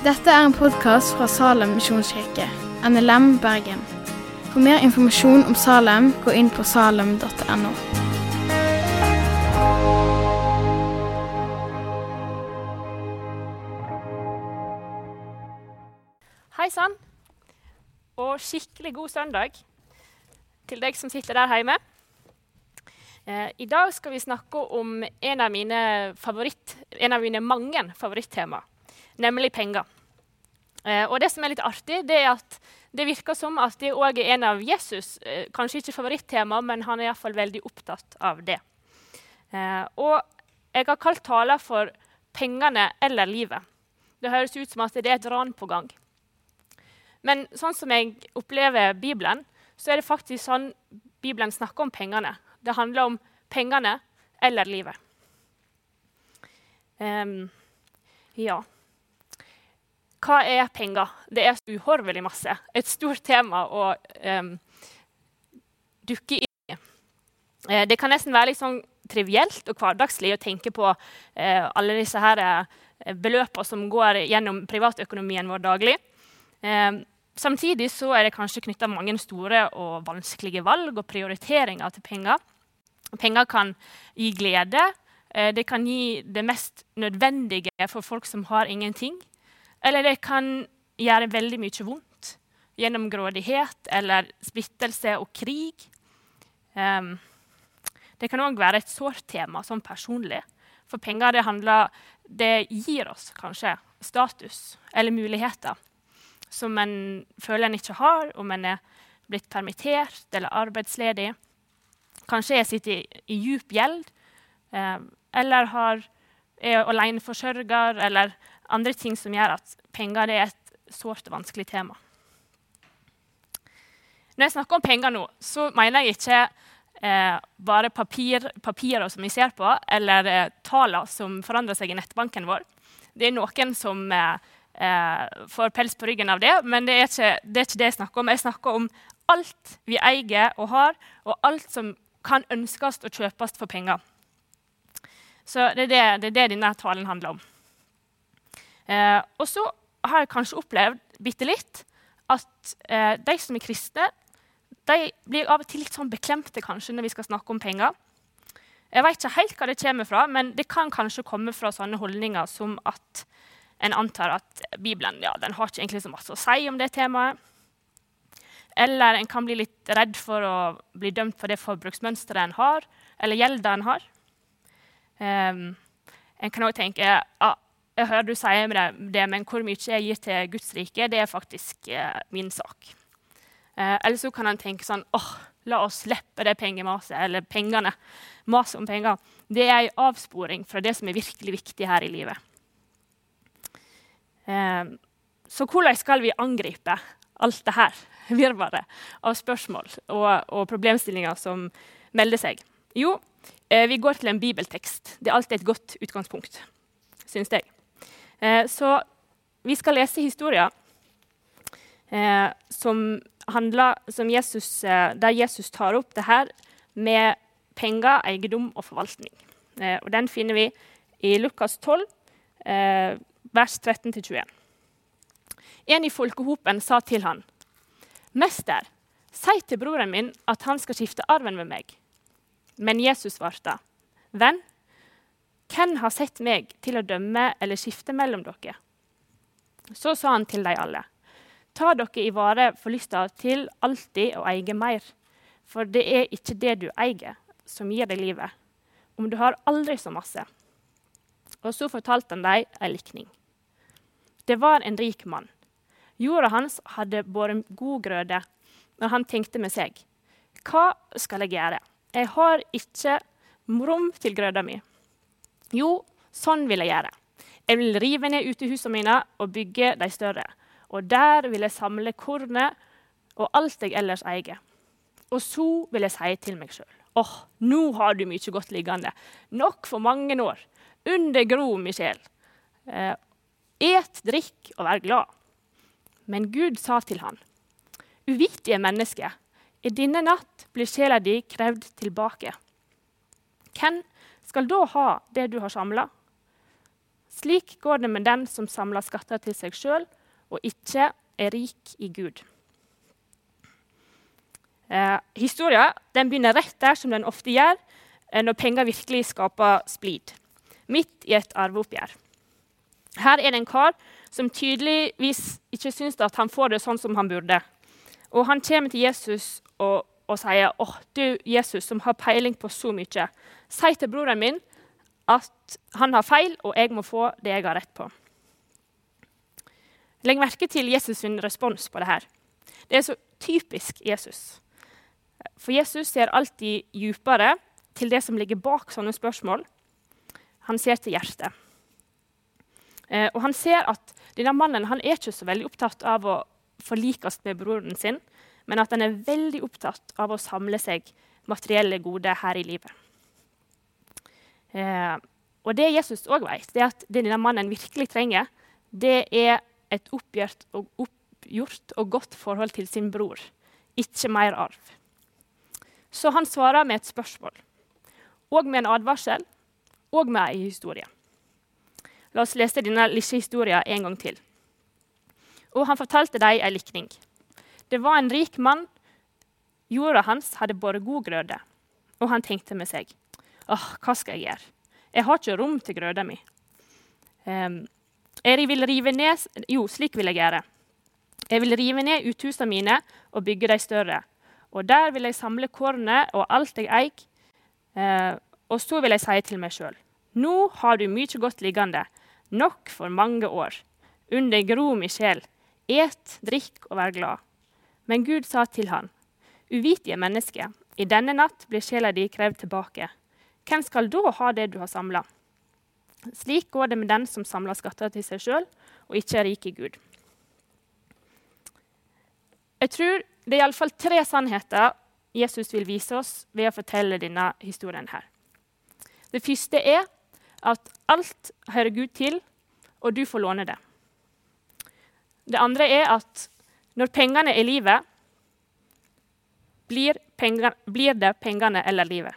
Dette er en podkast fra Salem misjonskirke, NLM Bergen. For mer informasjon om Salem, gå inn på salem.no. Hei sann, og skikkelig god søndag til deg som sitter der hjemme. Eh, I dag skal vi snakke om en av mine, favoritt, en av mine mange favorittema, nemlig penger. Eh, og det som er litt artig, det er at det virker som at det òg er en av Jesus eh, kanskje ikke favorittema, men han er iallfall veldig opptatt av det. Eh, og jeg har kalt talen for 'Pengene eller livet'. Det høres ut som at det er et ran på gang. Men sånn som jeg opplever Bibelen, så er det faktisk sånn Bibelen snakker om pengene. Det handler om pengene eller livet. Um, ja. Hva er penger? Det er uhorvelig masse. Et stort tema å um, dukke inn i. Eh, det kan nesten være litt sånn trivielt og hverdagslig å tenke på eh, alle disse her, eh, beløpene som går gjennom privatøkonomien vår daglig. Samtidig så er det kanskje knytta mange store og vanskelige valg og prioriteringer til penger. Penger kan gi glede. Eh, det kan gi det mest nødvendige for folk som har ingenting. Eller det kan gjøre veldig mye vondt gjennom grådighet eller splittelse og krig. Um, det kan òg være et sårt tema sånn personlig. For penger det, handler, det gir oss kanskje status eller muligheter som en føler en ikke har, om en er blitt permittert eller arbeidsledig. Kanskje jeg sitter i, i djup gjeld, eh, eller har, er aleneforsørger, eller andre ting som gjør at penger er et sårt og vanskelig tema. Når jeg snakker om penger nå, så mener jeg ikke eh, bare papir, papirer som vi ser på, eller eh, tallene som forandrer seg i nettbanken vår. Det er noen som eh, eh, får pels på ryggen av det, men det er, ikke, det er, ikke, det jeg snakker om. Jeg snakker om alt vi eier og har, og alt som kan ønskes og kjøpes for penger. Så det er det, det, er det denne talen handler om. Eh, og så har jeg kanskje opplevd bitte litt at eh, de som er kristne, de blir av og til litt sånn beklemte kanskje når vi skal snakke om penger. Jeg vet ikke helt hva det kommer fra, men det kan kanskje komme fra sånne holdninger som at en antar at Bibelen ja, den har ikke egentlig så masse å si om det temaet. Eller en kan bli litt redd for å bli dømt for det forbruksmønsteret en har, eller gjelda en har. Um, en kan òg tenke ja, jeg hører du sier det, men hvor mye jeg gir til Guds rike, det er faktisk eh, min sak. Eh, eller så kan en tenke sånn åh, la oss slippe det pengemaset, eller pengene. Maset om penger. Det er en avsporing fra det som er virkelig viktig her i livet. Eh, så hvordan skal vi angripe alt det her virvaret av spørsmål og, og, problemstillinger som melder seg? Jo, eh, vi går til en bibeltekst. Det er alltid et godt utgangspunkt, syns jeg. Eh, så vi skal lese historier som handler, som Jesus, der Jesus tar opp det her med penger, eiendom og forvaltning. og Den finner vi i Lukas 12, vers 13-21. En i folkehopen sa til han, 'Mester, si til broren min at han skal skifte arven med meg.' Men Jesus svarte, 'Venn, hvem har sett meg til å dømme eller skifte mellom dere?' Så sa han til de alle, 'Ta dere i vare for lysta til alltid å eie mer.' For det er ikke det du eier, som gir deg livet, om du har aldri så masse. Og så fortalte han dem en likning. Det var en rik mann. Jorda hans hadde båret god grøde, men han tenkte med seg, hva skal jeg gjøre? Jeg har ikke rom til grøda mi. Jo, sånn vil jeg gjøre. Jeg vil rive ned utehusene mine og bygge de større. Og der vil jeg samle kornet og alt jeg ellers eier. Og så vil jeg si til meg sjøl åh, oh, nå har du mye godt liggende. Nok for mange år. Under gro, min sjel. Eh, Et, drikk og vær glad. Men Gud sa til han, uvittige menneske, i denne natt blir sjela di krevd tilbake. Hvem skal da ha det du har samla? Slik går det med den som samler skatter til seg sjøl og ikke er rik i Gud. Eh, Historia begynner rett der som den ofte gjør eh, når penger virkelig skaper splid. Midt i et arveoppgjør. Her er det en kar som tydeligvis ikke syns at han får det sånn som han burde. Og han kommer til Jesus og, og sier åh, du Jesus som har peiling på så mye, si til broren min at han har feil, og jeg må få det jeg har rett på. Legg merke til Jesus' sin respons på det her. Det er så typisk Jesus. For Jesus ser alltid djupere til det som ligger bak sånne spørsmål. Han ser til hjertet. Eh, og han ser at denne mannen han er ikke så veldig opptatt av å forlikes med broren sin, men at han er veldig opptatt av å samle seg materielle goder her i livet. Eh, og det Jesus òg vet, er at det denne mannen virkelig trenger, det er et oppgjort og, oppgjort og godt forhold til sin bror, ikke mer arv. Så han svarer med et spørsmål, og med en advarsel, og med ei historie. La oss lese denne lille historien en gang til. Og han fortalte dem ei likning. Det var en rik mann. Jorda hans hadde båret god grøde. Og han tenkte med seg Åh, hva skal jeg gjøre? Jeg har ikke rom til grøda mi. Um, jeg vil rive ned Jo, slik vil jeg gjøre. Jeg vil rive ned uthusene mine og bygge de større. Og der vil jeg samle kornet og alt jeg eier. Eh, og så vil jeg si til meg sjøl Nå har du mye godt liggende, nok for mange år. Under gro mi sjel, et, drikk og vær glad. Men Gud sa til han, Uvitige menneske, i denne natt blir sjela di krevd tilbake. Hvem skal da ha det du har samla? Slik går det med den som samler skatter til seg sjøl og ikke er rik i Gud. Jeg tror det er iallfall tre sannheter Jesus vil vise oss ved å fortelle denne historien. her. Det første er at alt hører Gud til, og du får låne det. Det andre er at når pengene er livet, blir, penger, blir det pengene eller livet.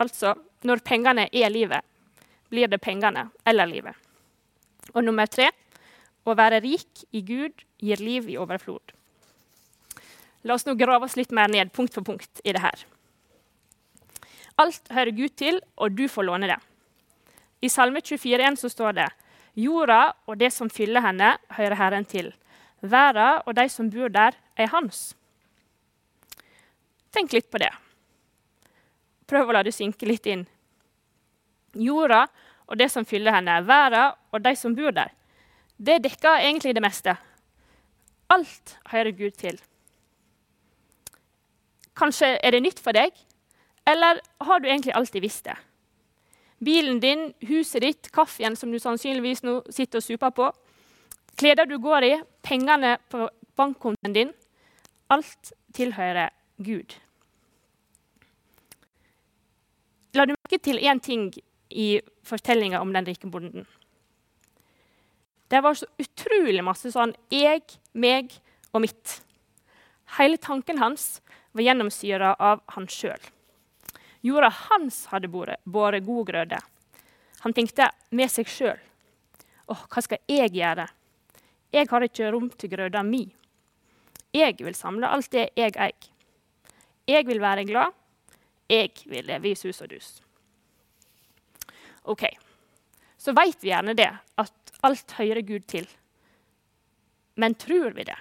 Altså når pengene er livet, blir det pengene eller livet. Og nummer tre å være rik i Gud gir liv i overflod. La oss nå grave oss litt mer ned punkt for punkt i det her. Alt hører Gud til, og du får låne det. I Salme 24,1 så står det Jorda og det som fyller henne, hører Herren til. Verda og de som bor der, er hans. Tenk litt på det. Prøv å la det synke litt inn. Jorda og det som fyller henne, verden og de som bor der. Det dekker egentlig det meste. Alt hører Gud til. Kanskje er det nytt for deg, eller har du egentlig alltid visst det? Bilen din, huset ditt, kaffen som du sannsynligvis nå sitter og super på, klær du går i, pengene på bankkontoen din Alt tilhører Gud. La du merke til én ting i fortellinga om den rike bonden? Det var så utrolig masse sånn jeg, meg og mitt. Hele tanken hans var gjennomsyra av han sjøl. Jorda hans hadde båret god grøde. Han tenkte med seg sjøl. 'Å, hva skal jeg gjøre? Jeg har ikke rom til grøda mi. Jeg vil samle alt det jeg eier. Jeg vil være glad. Jeg vil leve i sus og dus. OK, så veit vi gjerne det, at alt hører Gud til. Men tror vi det?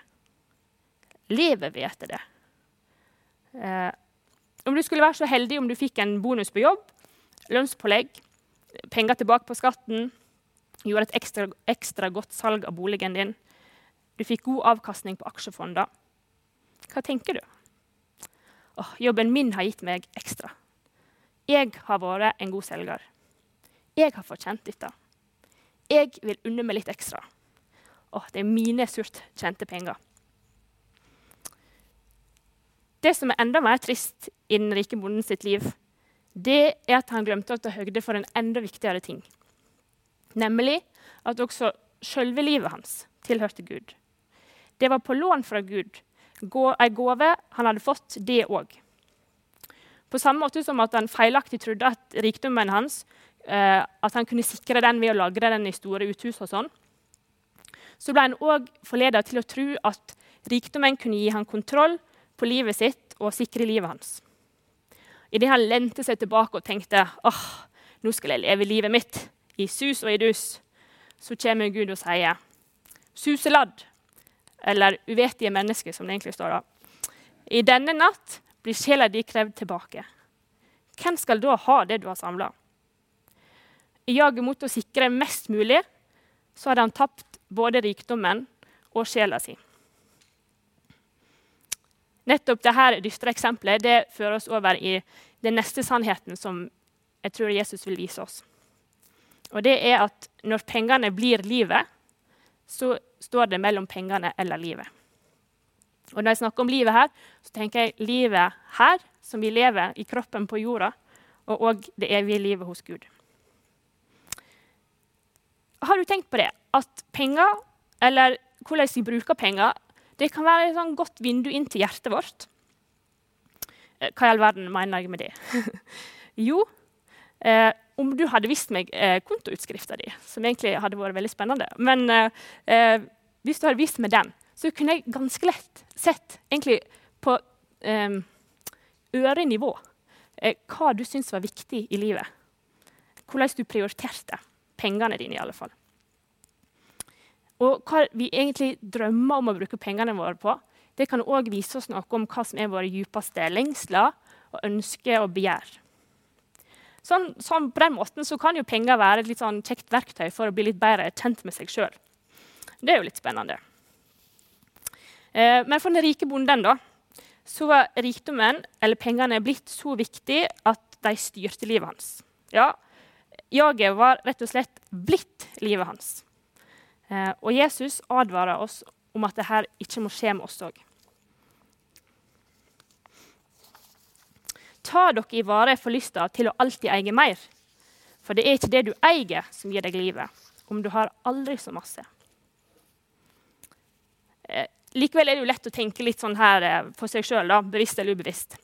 Lever vi etter det? Eh, om du skulle være så heldig om du fikk en bonus på jobb, lønnspålegg, penger tilbake på skatten, gjorde et ekstra, ekstra godt salg av boligen din, du fikk god avkastning på aksjefonder, hva tenker du? Oh, jobben min har gitt meg ekstra. Jeg har vært en god selger. Jeg har fortjent dette. Jeg vil unne meg litt ekstra. Åh, det er mine surt tjente penger. Det som er enda mer trist i den rike bonden sitt liv, det er at han glemte å ta høyde for en enda viktigere ting. Nemlig at også selve livet hans tilhørte Gud. Det var på lån fra Gud, ei gave han hadde fått, det òg. På samme måte som at han feilaktig trodde at rikdommen hans eh, at han kunne sikre den ved å lagre den i store uthus. og sånn, Så ble han òg forleda til å tro at rikdommen kunne gi han kontroll på livet sitt og sikre livet hans. Idet han lente seg tilbake og tenkte åh, nå skal jeg leve livet mitt i sus og i dus, så kommer Gud og sier suseladd, eller uvetige mennesker, som det egentlig står da. I denne natt blir sjela di krevd tilbake. Hvem skal da ha det du har samla? I jaget mot å sikre mest mulig så hadde han tapt både rikdommen og sjela si. Nettopp dette dystre eksempelet det fører oss over i den neste sannheten som jeg tror Jesus vil vise oss. Og det er at når pengene blir livet, så står det mellom pengene eller livet. Og når jeg snakker om livet her, så tenker jeg livet her, som vi lever i kroppen på jorda, og òg det evige livet hos Gud. Har du tenkt på det? At penger, eller hvordan vi bruker penger, det kan være et sånn godt vindu inn til hjertet vårt. Eh, hva i all verden mener jeg med det? jo, eh, om du hadde vist meg eh, kontoutskrifta di, som egentlig hadde vært veldig spennende Men eh, eh hvis du hadde vist meg den, så kunne jeg ganske lett sett egentlig på eh, ørenivå eh, hva du syntes var viktig i livet. Hvordan du prioriterte pengene dine, i alle fall. Og hva vi egentlig drømmer om å bruke pengene våre på, det kan òg vise oss noe om hva som er våre djupeste lengsler og ønsker og begjær. Sånn, sånn, på den måten kan jo penger være et litt sånn kjekt verktøy for å bli litt bedre kjent med seg sjøl. Det er jo litt spennende. Eh, men for den rike bonden da, så var rikdommen eller pengene blitt så viktig at de styrte livet hans. Ja, Jaget var rett og slett blitt livet hans. Eh, og Jesus advarer oss om at dette ikke må skje med oss òg. Ta dere i vare for lysta til å alltid eie mer. For det er ikke det du eier, som gir deg livet, om du har aldri så masse. Eh, likevel er det jo lett å tenke litt sånn her eh, for seg sjøl, bevisst eller ubevisst.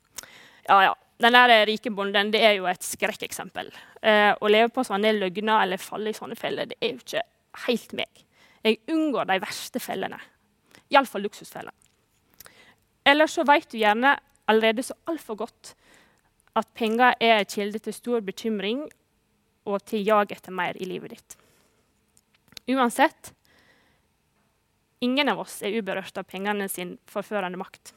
Ja, ja, den der rike bonden det er jo et skrekkeksempel. Eh, å leve på sånne løgner eller falle i sånne feller, det er jo ikke helt meg. Jeg unngår de verste fellene. Iallfall luksusfeller. Eller så vet du gjerne allerede så altfor godt at penger er en kilde til stor bekymring og til jag etter mer i livet ditt. Uansett ingen av oss er uberørt av pengene sin forførende makt.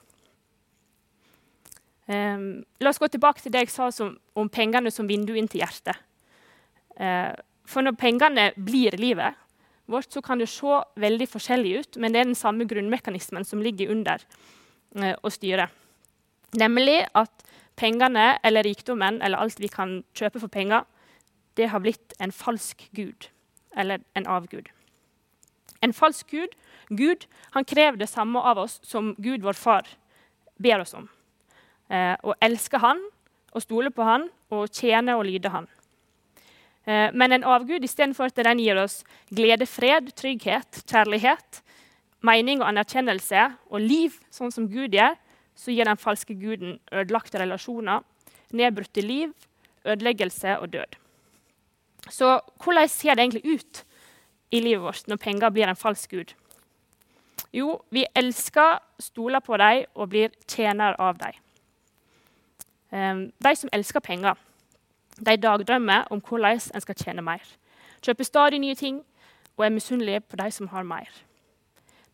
Um, la oss gå tilbake til det jeg sa som, om pengene som vindu inn til hjertet. Uh, for når pengene blir livet vårt, så kan det se veldig forskjellig ut, men det er den samme grunnmekanismen som ligger under uh, å styre. Nemlig at pengene eller rikdommen eller alt vi kan kjøpe for penger, det har blitt en falsk gud eller en avgud. En falsk gud, Gud han krever det samme av oss som Gud, vår far, ber oss om. Eh, å elske Han, å stole på Han og tjene og lyde Han. Eh, men en avgud istedenfor at den gir oss glede, fred, trygghet, kjærlighet, mening og anerkjennelse og liv, sånn som Gud gjør, så gir den falske guden ødelagte relasjoner, nedbrutte liv, ødeleggelse og død. Så hvordan ser det egentlig ut i livet vårt når penger blir en falsk gud? Jo, vi elsker, stoler på dem og blir tjener av dem. Um, de som elsker penger, de dagdrømmer om hvordan en skal tjene mer. Kjøper stadig nye ting og er misunnelige på de som har mer.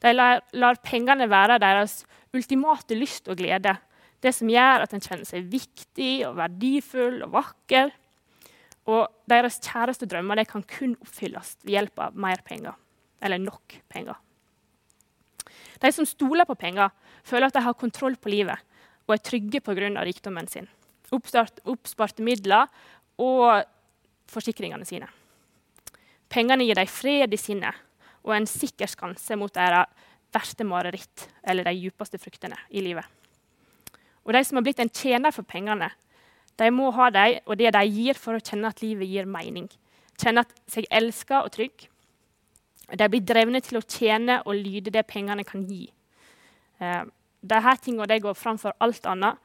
De lar, lar pengene være deres ultimate lyst og glede. Det som gjør at en kjenner seg viktig og verdifull og vakker. Og deres kjæreste drømmer kan kun oppfylles ved hjelp av mer penger. Eller nok penger. De som stoler på penger, føler at de har kontroll på livet og er trygge pga. rikdommen sin, Oppstart, oppsparte midler og forsikringene sine. Pengene gir dem fred i sinnet og en sikker skanse mot deres verste mareritt eller de djupeste fruktene i livet. Og de som har blitt en tjener for pengene, de må ha dem og det de gir, for å kjenne at livet gir mening. Kjenne at seg elska og trygg. De blir drevne til å tjene og lyde det pengene kan gi. Eh, Disse tingene går framfor alt annet.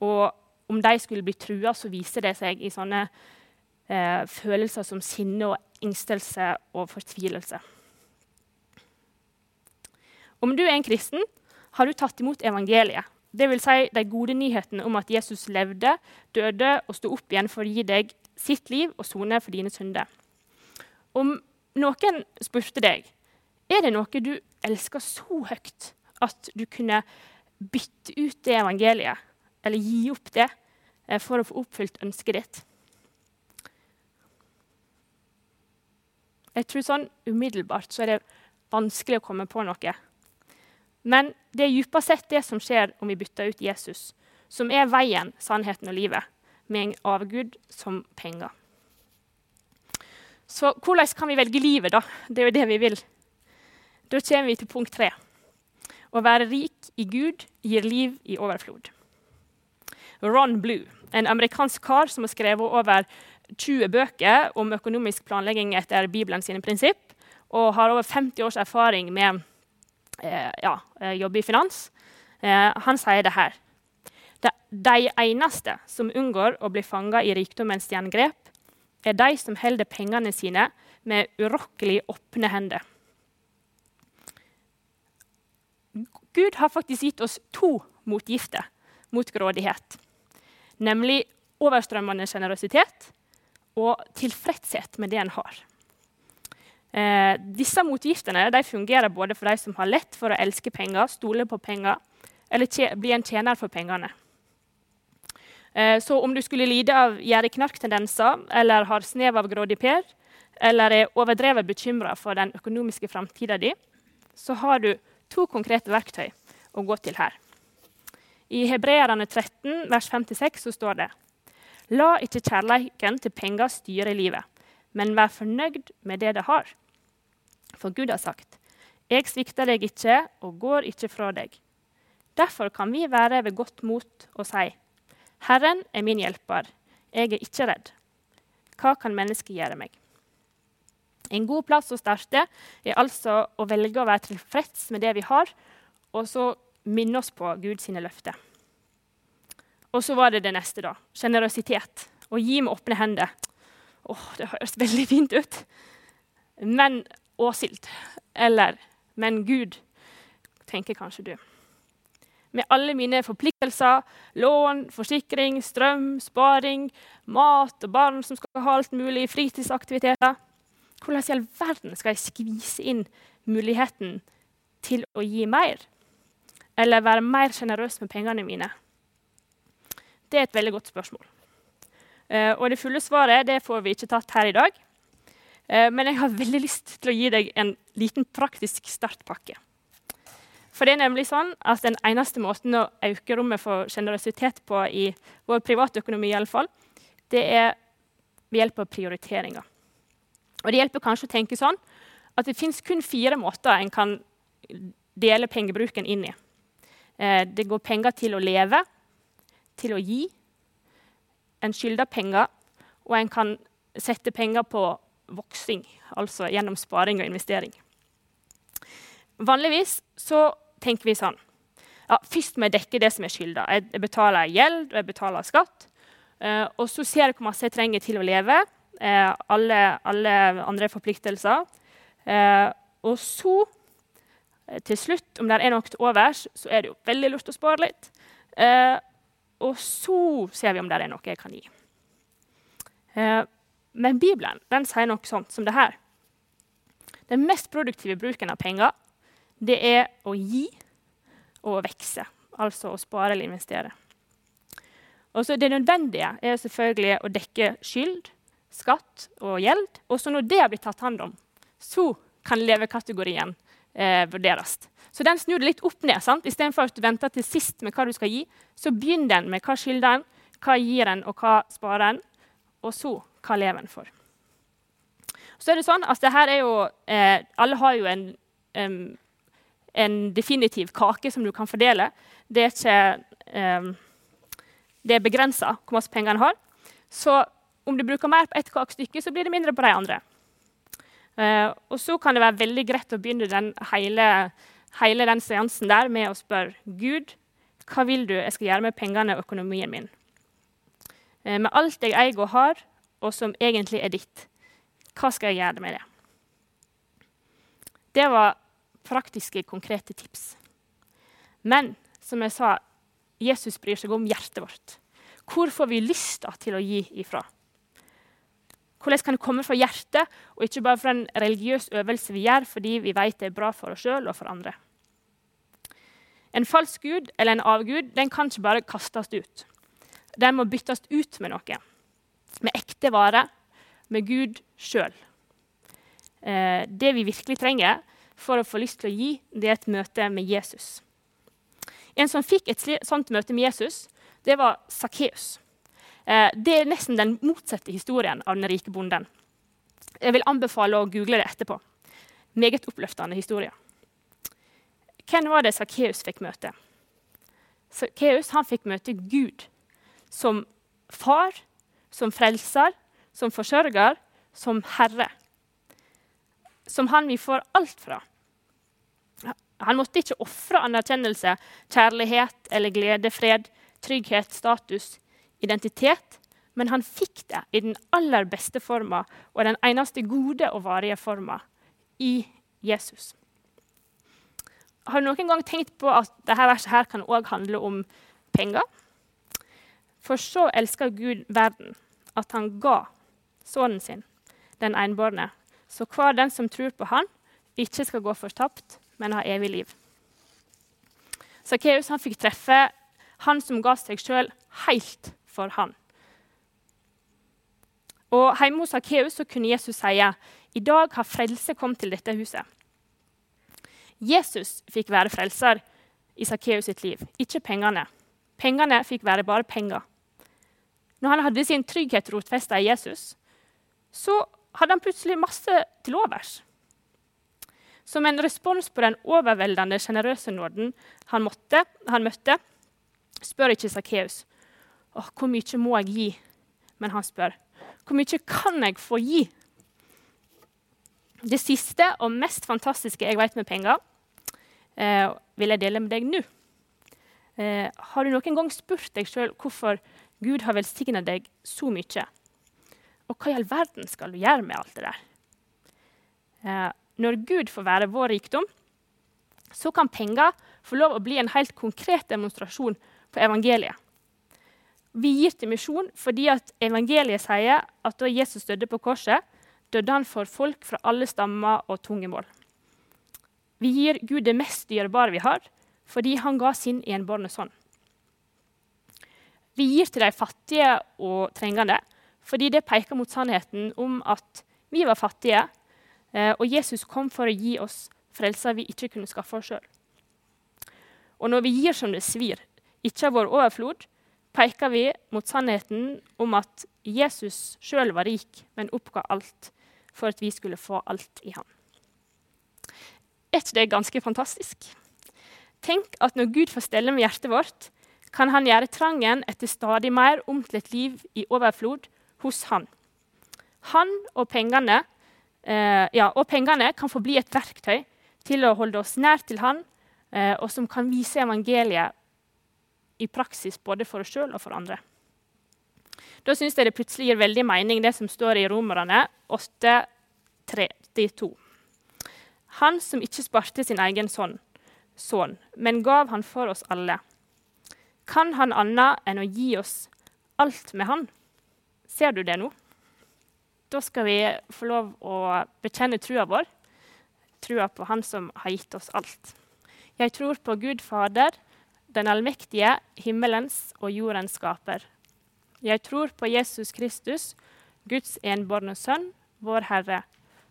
Og om de skulle bli trua, så viser det seg i sånne eh, følelser som sinne og engstelse og fortvilelse. Om du er en kristen, har du tatt imot evangeliet. Dvs. Si de gode nyhetene om at Jesus levde, døde og sto opp igjen for å gi deg sitt liv og sone for dine synder. Om noen spurte deg er det noe du elsker så høyt at du kunne bytte ut det evangeliet, eller gi opp det, eh, for å få oppfylt ønsket ditt. Jeg tror sånn Umiddelbart så er det vanskelig å komme på noe. Men det er dypere sett det som skjer om vi bytter ut Jesus, som er veien, sannheten og livet, med en avgud som penger. Så hvordan kan vi velge livet, da? Det er jo det vi vil. Da kommer vi til punkt tre. Å være rik i Gud gir liv i overflod. Ron Blue, en amerikansk kar som har skrevet over 20 bøker om økonomisk planlegging etter Bibelen sine prinsipp, og har over 50 års erfaring med ja, jobber i finans. Eh, han sier det her. De eneste som unngår å bli fanga i rikdommens jerngrep, er de som holder pengene sine med urokkelig åpne hender. Gud har faktisk gitt oss to motgifter mot grådighet. Nemlig overstrømmende sjenerøsitet og tilfredshet med det en har. Eh, disse motgiftene fungerer både for de som har lett for å elske penger, stole på penger, eller bli en tjener for pengene. Eh, så om du skulle lide av gjerdeknarktendenser eller har snev av grådig per, eller er overdrevet bekymra for den økonomiske framtida di, så har du to konkrete verktøy å gå til her. I Hebreerne 13, vers 56 så står det La ikke kjærleiken til penger styre livet, men vær fornøyd med det det har. For Gud har sagt, Jeg svikter deg ikke og går ikke fra deg. Derfor kan vi være ved godt mot og si, Herren er min hjelper, jeg er ikke redd. Hva kan mennesket gjøre meg? En god plass å starte er altså å velge å være tilfreds med det vi har, og så minne oss på Guds løfter. Og så var det det neste, da. Sjenerøsitet. Å gi med åpne hender. Åh, det høres veldig fint ut. Men Åshild, eller Men Gud, tenker kanskje du. Med alle mine forpliktelser, lån, forsikring, strøm, sparing, mat og barn som skal ha alt mulig, fritidsaktiviteter Hvordan i all verden skal jeg skvise inn muligheten til å gi mer? Eller være mer sjenerøs med pengene mine? Det er et veldig godt spørsmål. Uh, og det fulle svaret det får vi ikke tatt her i dag. Uh, men jeg har veldig lyst til å gi deg en liten praktisk startpakke. For det er nemlig sånn at Den eneste måten å øke rommet for sjenerøsitet på i vår privatøkonomi, det er ved hjelp av prioriteringer. Og Det hjelper kanskje å tenke sånn at det fins kun fire måter en kan dele pengebruken inn i. Uh, det går penger til å leve, til å gi. En skylder penger, og en kan sette penger på voksing, altså gjennom sparing og investering. Vanligvis så tenker vi sånn ja, Først må jeg dekke det som er skylda. Jeg, betaler gjeld og jeg betaler skatt. Uh, og så ser jeg hvor masse jeg trenger til å leve. Uh, alle, alle, andre forpliktelser. Uh, og så, til slutt, om det er noe til overs, så er det jo veldig lurt å spare litt. Uh, og så ser vi om det er noe jeg kan gi. Men Bibelen den sier noe sånt som det her. Den mest produktive bruken av penger det er å gi og å vekse. Altså å spare eller investere. Og så Det nødvendige er selvfølgelig å dekke skyld, skatt og gjeld. Og så når det har blitt tatt hånd om, så kan levekategorien eh, vurderes. Så den snur det litt opp ned. sant? Istedenfor at du venter til sist med hva du skal gi, så begynner den med hva skylder en, hva gir en, og hva sparer en, og så hva lever en for. Så er det sånn at det her er jo, eh, Alle har jo en, um, en, definitiv kake som du kan fordele. Det er ikke um, det er begrensa hvor mye penger en har. Så om du bruker mer på ett kakestykke, så blir det mindre på de andre. Uh, og så kan det være veldig greit å begynne den hele hele den seansen der med å spørre Gud hva vil du jeg skal gjøre med pengene og økonomien min. Eh, med alt jeg eier og har, og som egentlig er ditt. Hva skal jeg gjøre med det? Det var praktiske, konkrete tips. Men som jeg sa, Jesus bryr seg om hjertet vårt. Hvor får vi lyst til å gi ifra? Hvordan kan det komme fra hjertet, og ikke bare fra en religiøs øvelse vi gjør fordi vi vet det er bra for oss sjøl og for andre? En falsk gud eller en avgud den kan ikke bare kastes ut. Den må byttes ut med noe. Med ekte vare, med Gud sjøl. Eh, det vi virkelig trenger for å få lyst til å gi, det er et møte med Jesus. En som fikk et sånt møte med Jesus, det var Sakkeus. Eh, det er nesten den motsatte historien av den rike bonden. Jeg vil anbefale å google det etterpå. Meget oppløftende historie. Hvem var det Sakkeus fikk møte? Sakkeus fikk møte Gud som far, som frelser, som forsørger, som herre. Som han vi får alt fra. Han måtte ikke ofre anerkjennelse, kjærlighet eller glede, fred, trygghet, status, identitet, men han fikk det i den aller beste forma og den eneste gode og varige forma i Jesus. Har du noen gang tenkt på at dette verset her kan òg handle om penger? For så elsker Gud verden, at han ga sønnen sin, den enbårne, så hver den som tror på han, ikke skal gå fortapt, men ha evig liv. Sakkeus fikk treffe han som ga seg sjøl helt for han. Og Hjemme hos Sakkeus kunne Jesus si i dag har frelse kommet til dette huset. Jesus fikk være frelser i Sakkeus sitt liv, ikke pengene. Pengene fikk være bare penger. Når han hadde sin trygghet rotfesta i Jesus, så hadde han plutselig masse til overs. Som en respons på den overveldende sjenerøse nåden han, måtte, han møtte, spør ikke Sakkeus hvor mye må jeg gi. Men han spør hvor mye kan jeg få gi? Det siste og mest fantastiske jeg vet med penger, eh, vil jeg dele med deg nå. Eh, har du noen gang spurt deg sjøl hvorfor Gud har velsigna deg så mye? Og hva i all verden skal du gjøre med alt det der? Eh, når Gud får være vår rikdom, så kan penger få lov å bli en helt konkret demonstrasjon på evangeliet. Vi gir til misjon fordi at evangeliet sier at da Jesus døde på korset, døde han for folk fra alle stammer og tungemål. Vi gir Gud det mest dyrebare vi har, fordi han ga sin enbårne sønn. Vi gir til de fattige og trengende fordi det peker mot sannheten om at vi var fattige, Eh, og Jesus kom for å gi oss frelser vi ikke kunne skaffe oss sjøl. Og når vi gir som det svir, ikke av vår overflod, peker vi mot sannheten om at Jesus sjøl var rik, men oppga alt for at vi skulle få alt i ham. Er ikke det ganske fantastisk? Tenk at når Gud får stelle med hjertet vårt, kan han gjøre trangen etter stadig mer om til et liv i overflod hos han. Han og pengene Eh, ja, og pengene kan få bli et verktøy til å holde oss nær til Han, eh, og som kan vise evangeliet i praksis både for oss sjøl og for andre. Da syns jeg det plutselig gir veldig mening, det som står i Romerne 8.32. Han som ikke sparte sin egen sønn, men gav han for oss alle. Kan han annet enn å gi oss alt med han? Ser du det nå? Da skal vi få lov å bekjenne trua vår, trua på Han som har gitt oss alt. Jeg tror på Gud Fader, den allmektige, himmelens og jordens skaper. Jeg tror på Jesus Kristus, Guds enbårne sønn, vår Herre,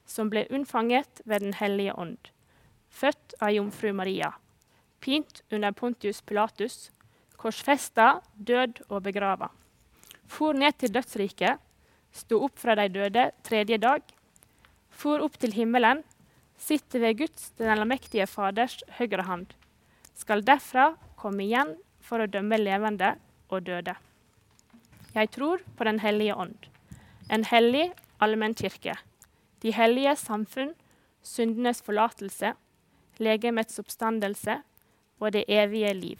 som ble unnfanget ved Den hellige ånd, født av jomfru Maria, pint under Pontius Pilatus, korsfesta, død og begrava, for ned til dødsriket, sto opp fra de døde tredje dag, for opp til himmelen, sitter ved Guds, den allmektige Faders, høyre hand, skal derfra komme igjen for å dømme levende og døde. Jeg tror på Den hellige ånd, en hellig allmennkirke, de hellige samfunn, syndenes forlatelse, legemets oppstandelse og det evige liv.